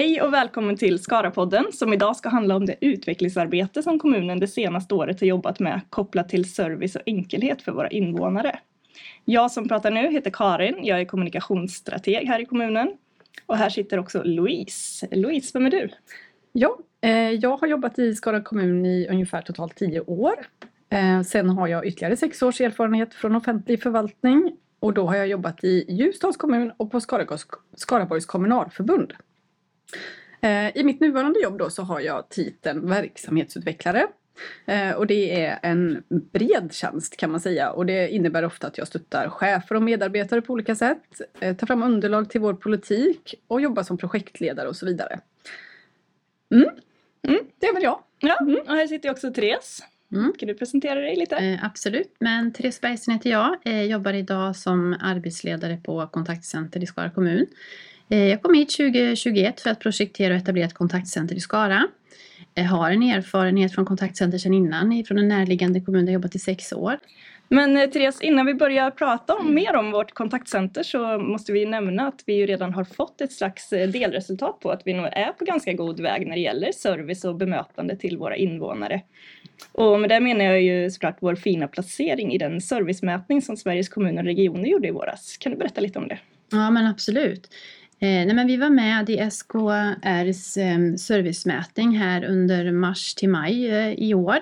Hej och välkommen till Skarapodden som idag ska handla om det utvecklingsarbete som kommunen det senaste året har jobbat med kopplat till service och enkelhet för våra invånare. Jag som pratar nu heter Karin, jag är kommunikationsstrateg här i kommunen. Och här sitter också Louise. Louise, vem är du? Ja, eh, jag har jobbat i Skara kommun i ungefär totalt tio år. Eh, sen har jag ytterligare sex års erfarenhet från offentlig förvaltning och då har jag jobbat i Ljusdals kommun och på Skaraborgs, Skaraborgs kommunalförbund. Eh, I mitt nuvarande jobb då så har jag titeln verksamhetsutvecklare. Eh, och det är en bred tjänst kan man säga och det innebär ofta att jag stöttar chefer och medarbetare på olika sätt, eh, tar fram underlag till vår politik och jobbar som projektledare och så vidare. Mm. Mm, det är väl jag. Ja, mm. och här sitter också Therese. Mm. Kan du presentera dig lite? Eh, absolut, men Therese Bergsten heter jag. Eh, jobbar idag som arbetsledare på kontaktcenter i Skara kommun. Eh, jag kom hit 2021 för att projektera och etablera ett kontaktcenter i Skara. Jag har en erfarenhet från kontaktcenter sedan innan, från en närliggande kommun där jag jobbat i sex år. Men eh, Therese, innan vi börjar prata om, mer om vårt kontaktcenter så måste vi nämna att vi ju redan har fått ett slags eh, delresultat på att vi nog är på ganska god väg när det gäller service och bemötande till våra invånare. Och med det menar jag ju såklart vår fina placering i den servicemätning som Sveriges kommuner och regioner gjorde i våras. Kan du berätta lite om det? Ja men absolut. Eh, nej, men vi var med i SKRs eh, servicemätning här under mars till maj eh, i år.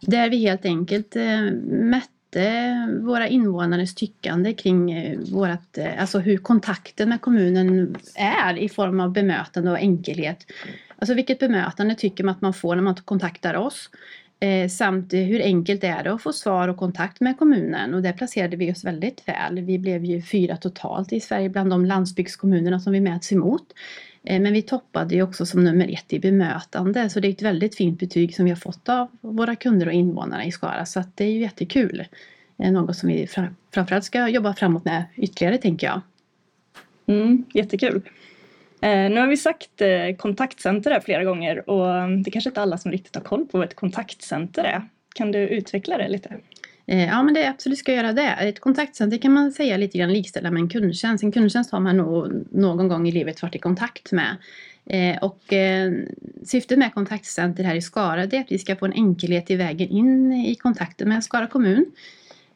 Där vi helt enkelt eh, mätte våra invånares tyckande kring eh, vårat, eh, alltså hur kontakten med kommunen är i form av bemötande och enkelhet. Alltså vilket bemötande tycker man att man får när man kontaktar oss? Eh, samt hur enkelt det är det att få svar och kontakt med kommunen och där placerade vi oss väldigt väl. Vi blev ju fyra totalt i Sverige bland de landsbygdskommunerna som vi mäts emot. Eh, men vi toppade ju också som nummer ett i bemötande så det är ett väldigt fint betyg som vi har fått av våra kunder och invånare i Skara så att det är ju jättekul. Eh, något som vi framförallt ska jobba framåt med ytterligare tänker jag. Mm, jättekul. Eh, nu har vi sagt eh, kontaktcenter här flera gånger och det är kanske inte alla som riktigt har koll på vad ett kontaktcenter är. Kan du utveckla det lite? Eh, ja men det absolut ska göra det. Ett kontaktcenter kan man säga lite grann likställa med en kundtjänst. En kundtjänst har man nog någon gång i livet varit i kontakt med. Och syftet med kontaktcenter här i Skara är att vi ska få en enkelhet i vägen in i kontakten med Skara kommun.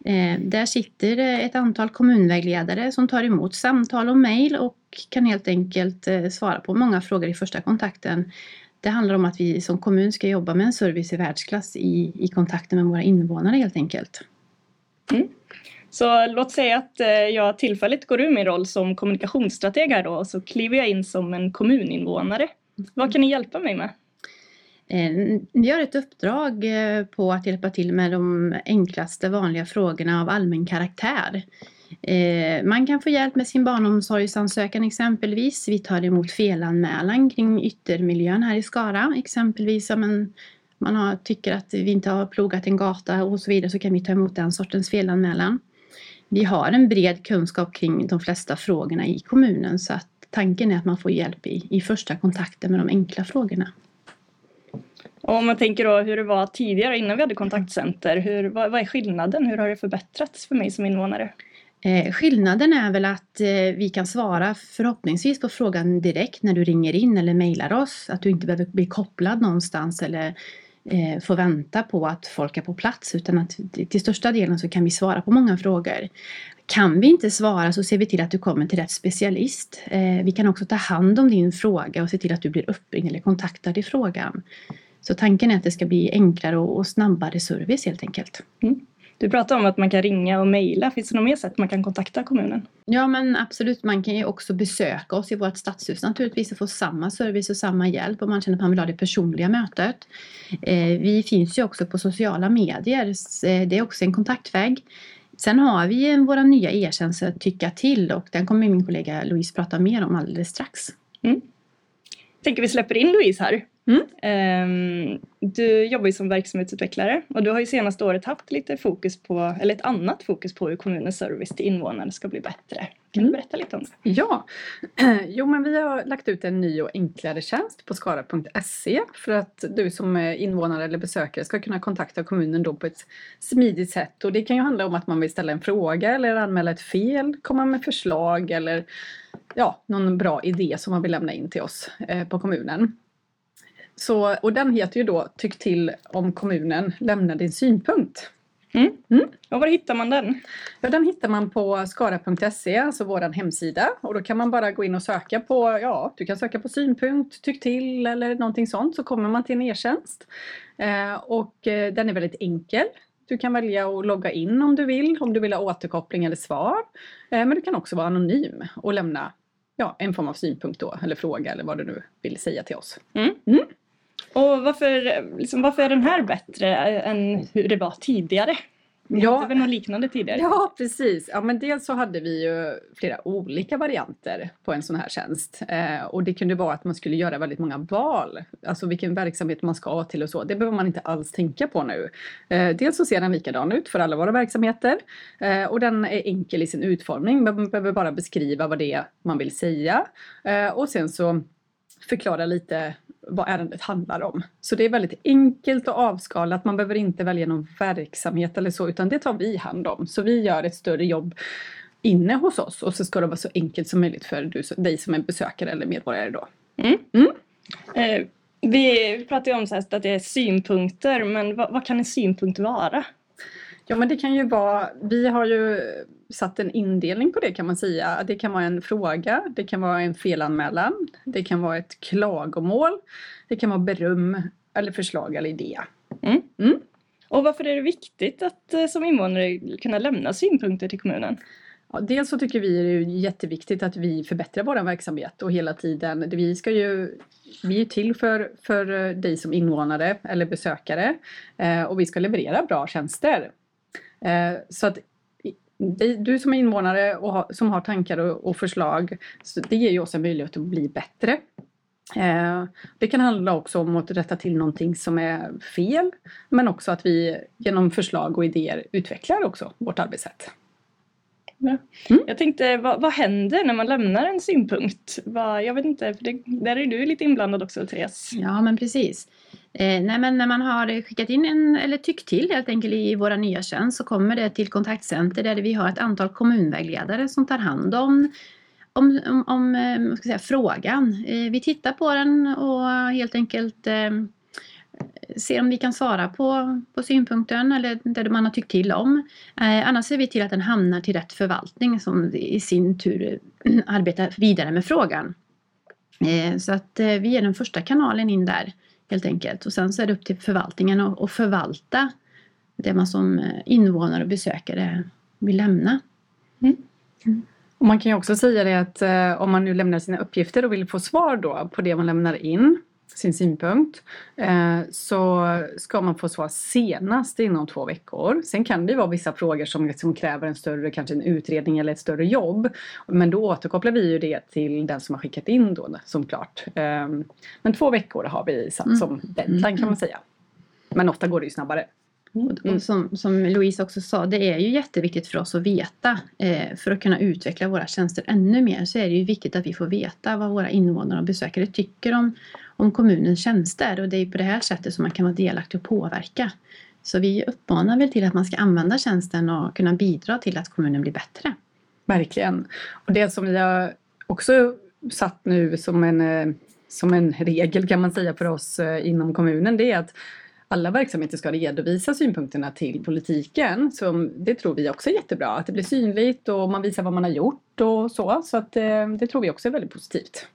Eh, där sitter eh, ett antal kommunvägledare som tar emot samtal och mejl och kan helt enkelt eh, svara på många frågor i första kontakten. Det handlar om att vi som kommun ska jobba med en service i världsklass i, i kontakten med våra invånare helt enkelt. Mm. Så låt säga att eh, jag tillfälligt går ur min roll som kommunikationsstrateg här då och så kliver jag in som en kommuninvånare. Vad kan ni hjälpa mig med? Eh, vi har ett uppdrag eh, på att hjälpa till med de enklaste vanliga frågorna av allmän karaktär. Eh, man kan få hjälp med sin barnomsorgsansökan exempelvis. Vi tar emot felanmälan kring yttermiljön här i Skara. Exempelvis om en, man har, tycker att vi inte har plogat en gata och så vidare så kan vi ta emot den sortens felanmälan. Vi har en bred kunskap kring de flesta frågorna i kommunen så att tanken är att man får hjälp i, i första kontakten med de enkla frågorna. Och om man tänker då hur det var tidigare innan vi hade kontaktcenter, hur, vad, vad är skillnaden? Hur har det förbättrats för mig som invånare? Eh, skillnaden är väl att eh, vi kan svara förhoppningsvis på frågan direkt när du ringer in eller mejlar oss. Att du inte behöver bli kopplad någonstans eller eh, få vänta på att folk är på plats utan att till största delen så kan vi svara på många frågor. Kan vi inte svara så ser vi till att du kommer till rätt specialist. Eh, vi kan också ta hand om din fråga och se till att du blir uppringd eller kontaktad i frågan. Så tanken är att det ska bli enklare och snabbare service helt enkelt. Mm. Du pratar om att man kan ringa och mejla. Finns det något mer sätt man kan kontakta kommunen? Ja men absolut, man kan ju också besöka oss i vårt stadshus naturligtvis och få samma service och samma hjälp om man känner att man vill ha det personliga mötet. Eh, vi finns ju också på sociala medier, eh, det är också en kontaktväg. Sen har vi våra nya e-tjänster Tycka till och den kommer min kollega Louise prata mer om alldeles strax. Mm. Jag tänker vi släpper in Louise här. Mm. Um, du jobbar ju som verksamhetsutvecklare och du har ju senaste året haft lite fokus på, eller ett annat fokus på hur kommunens service till invånarna ska bli bättre. Kan mm. du berätta lite om det? Ja, jo men vi har lagt ut en ny och enklare tjänst på skara.se för att du som invånare eller besökare ska kunna kontakta kommunen då på ett smidigt sätt och det kan ju handla om att man vill ställa en fråga eller anmäla ett fel, komma med förslag eller ja, någon bra idé som man vill lämna in till oss eh, på kommunen. Så, och den heter ju då Tyck till om kommunen lämnar din synpunkt. Mm. Mm. Och var hittar man den? Ja, den hittar man på skara.se, alltså vår hemsida. Och då kan man bara gå in och söka på, ja, du kan söka på synpunkt, tyck till eller någonting sånt så kommer man till en e-tjänst. Eh, och eh, den är väldigt enkel. Du kan välja att logga in om du vill, om du vill ha återkoppling eller svar. Eh, men du kan också vara anonym och lämna ja, en form av synpunkt då, eller fråga eller vad du nu vill säga till oss. Och varför, liksom, varför är den här bättre än hur det var tidigare? Vi Ja. hade väl något liknande tidigare? Ja, precis. Ja, men dels så hade vi ju flera olika varianter på en sån här tjänst. Eh, och det kunde vara att man skulle göra väldigt många val. Alltså vilken verksamhet man ska till och så. Det behöver man inte alls tänka på nu. Eh, dels så ser den likadan ut för alla våra verksamheter. Eh, och den är enkel i sin utformning. Man behöver bara beskriva vad det är man vill säga. Eh, och sen så förklara lite vad ärendet handlar om. Så det är väldigt enkelt och avskalat. Man behöver inte välja någon verksamhet eller så, utan det tar vi hand om. Så vi gör ett större jobb inne hos oss och så ska det vara så enkelt som möjligt för du, dig som är besökare eller medborgare då. Eh, vi pratade ju om så här att det är synpunkter, men vad, vad kan en synpunkt vara? Ja men det kan ju vara, vi har ju satt en indelning på det kan man säga. Det kan vara en fråga, det kan vara en felanmälan, det kan vara ett klagomål, det kan vara beröm eller förslag eller idé. Och varför är det viktigt att eh, som invånare kunna lämna synpunkter till kommunen? Ja, dels så tycker vi det är jätteviktigt att vi förbättrar vår verksamhet och hela tiden, vi ska ju vi är till för, för dig som invånare eller besökare eh, och vi ska leverera bra tjänster. Eh, så att du som är invånare och som har tankar och, och förslag, så det ger ju oss en möjlighet att bli bättre. Eh, det kan handla också om att rätta till någonting som är fel, men också att vi genom förslag och idéer utvecklar också vårt arbetssätt. Jag tänkte, vad, vad händer när man lämnar en synpunkt? Vad, jag vet inte, för det, där är du lite inblandad också Therese. Ja, men precis. Eh, nej, men när man har skickat in en, eller tyckt till helt enkelt i våra nya tjänst så kommer det till kontaktcenter där vi har ett antal kommunvägledare som tar hand om om, om, om eh, säga, frågan. Eh, vi tittar på den och helt enkelt eh, ser om vi kan svara på, på synpunkten eller det man har tyckt till om. Eh, annars ser vi till att den hamnar till rätt förvaltning som i sin tur eh, arbetar vidare med frågan. Eh, så att eh, vi är den första kanalen in där helt enkelt. Och sen så är det upp till förvaltningen att, att förvalta det man som eh, invånare och besökare vill lämna. Mm. Och man kan ju också säga det att eh, om man nu lämnar sina uppgifter och vill få svar då på det man lämnar in, sin synpunkt, eh, så ska man få svar senast inom två veckor. Sen kan det vara vissa frågor som, som kräver en större, kanske en utredning eller ett större jobb. Men då återkopplar vi ju det till den som har skickat in då, som klart. Eh, men två veckor har vi satt Mm. som deadline kan man säga. Men ofta går det ju snabbare. Mm. som, som Louise också sa, det är ju jätteviktigt för oss att veta. Eh, för att kunna utveckla våra tjänster ännu mer så är det ju viktigt att vi får veta vad våra invånare och besökare tycker om, om kommunens tjänster. Och det är på det här sättet som man kan vara delaktig och påverka. Så vi uppmanar väl till att man ska använda tjänsten och kunna bidra till att kommunen blir bättre. Verkligen. Och det som vi har också satt nu som en, eh, som en regel kan man säga för oss eh, inom kommunen det är att alla verksamheter ska redovisa synpunkterna till politiken. Så det tror vi också är jättebra. Att det blir synligt och man visar vad man har gjort och så. Så att eh, det tror vi också är väldigt positivt.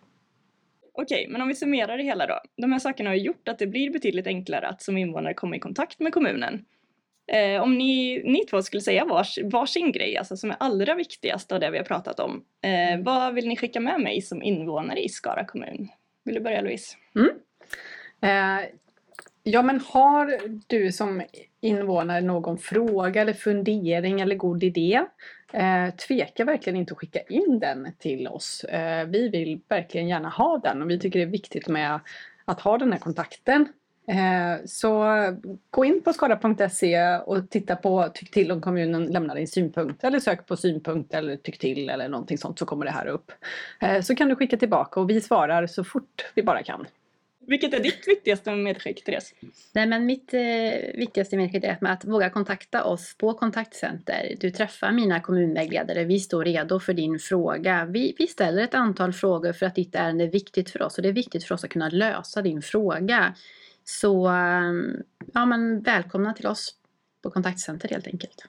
Okej, men om vi summerar det hela då. De här sakerna har gjort att det blir betydligt enklare att som invånare komma i kontakt med kommunen. Eh, om ni, ni två skulle säga vars, varsin grej, alltså som är allra viktigast av det vi har pratat om. Eh, vad vill ni skicka med mig som invånare i Skara kommun? Vill du börja Louise? Eh, ja men har du som invånare någon fråga eller fundering eller god idé eh, tveka verkligen inte att skicka in den till oss. Eh, vi vill verkligen gärna ha den och vi tycker det är viktigt med att ha den här kontakten. Eh, så gå in på skara.se och titta på Tyck till om kommunen lämnar din synpunkt eller sök på synpunkt eller tyck till eller någonting sånt så kommer det här upp. Eh, så kan du skicka tillbaka och vi svarar så fort vi bara kan. Vilket är ditt viktigaste medskick, Therese? Nej, men mitt eh, viktigaste medskick är att våga kontakta oss på kontaktcenter. Du träffar mina kommunvägledare. Vi står redo för din fråga. Vi, vi ställer ett antal frågor för att ditt ärende är viktigt för oss och det är viktigt för oss att kunna lösa din fråga. Så eh, ja, men välkomna till oss på kontaktcenter helt enkelt.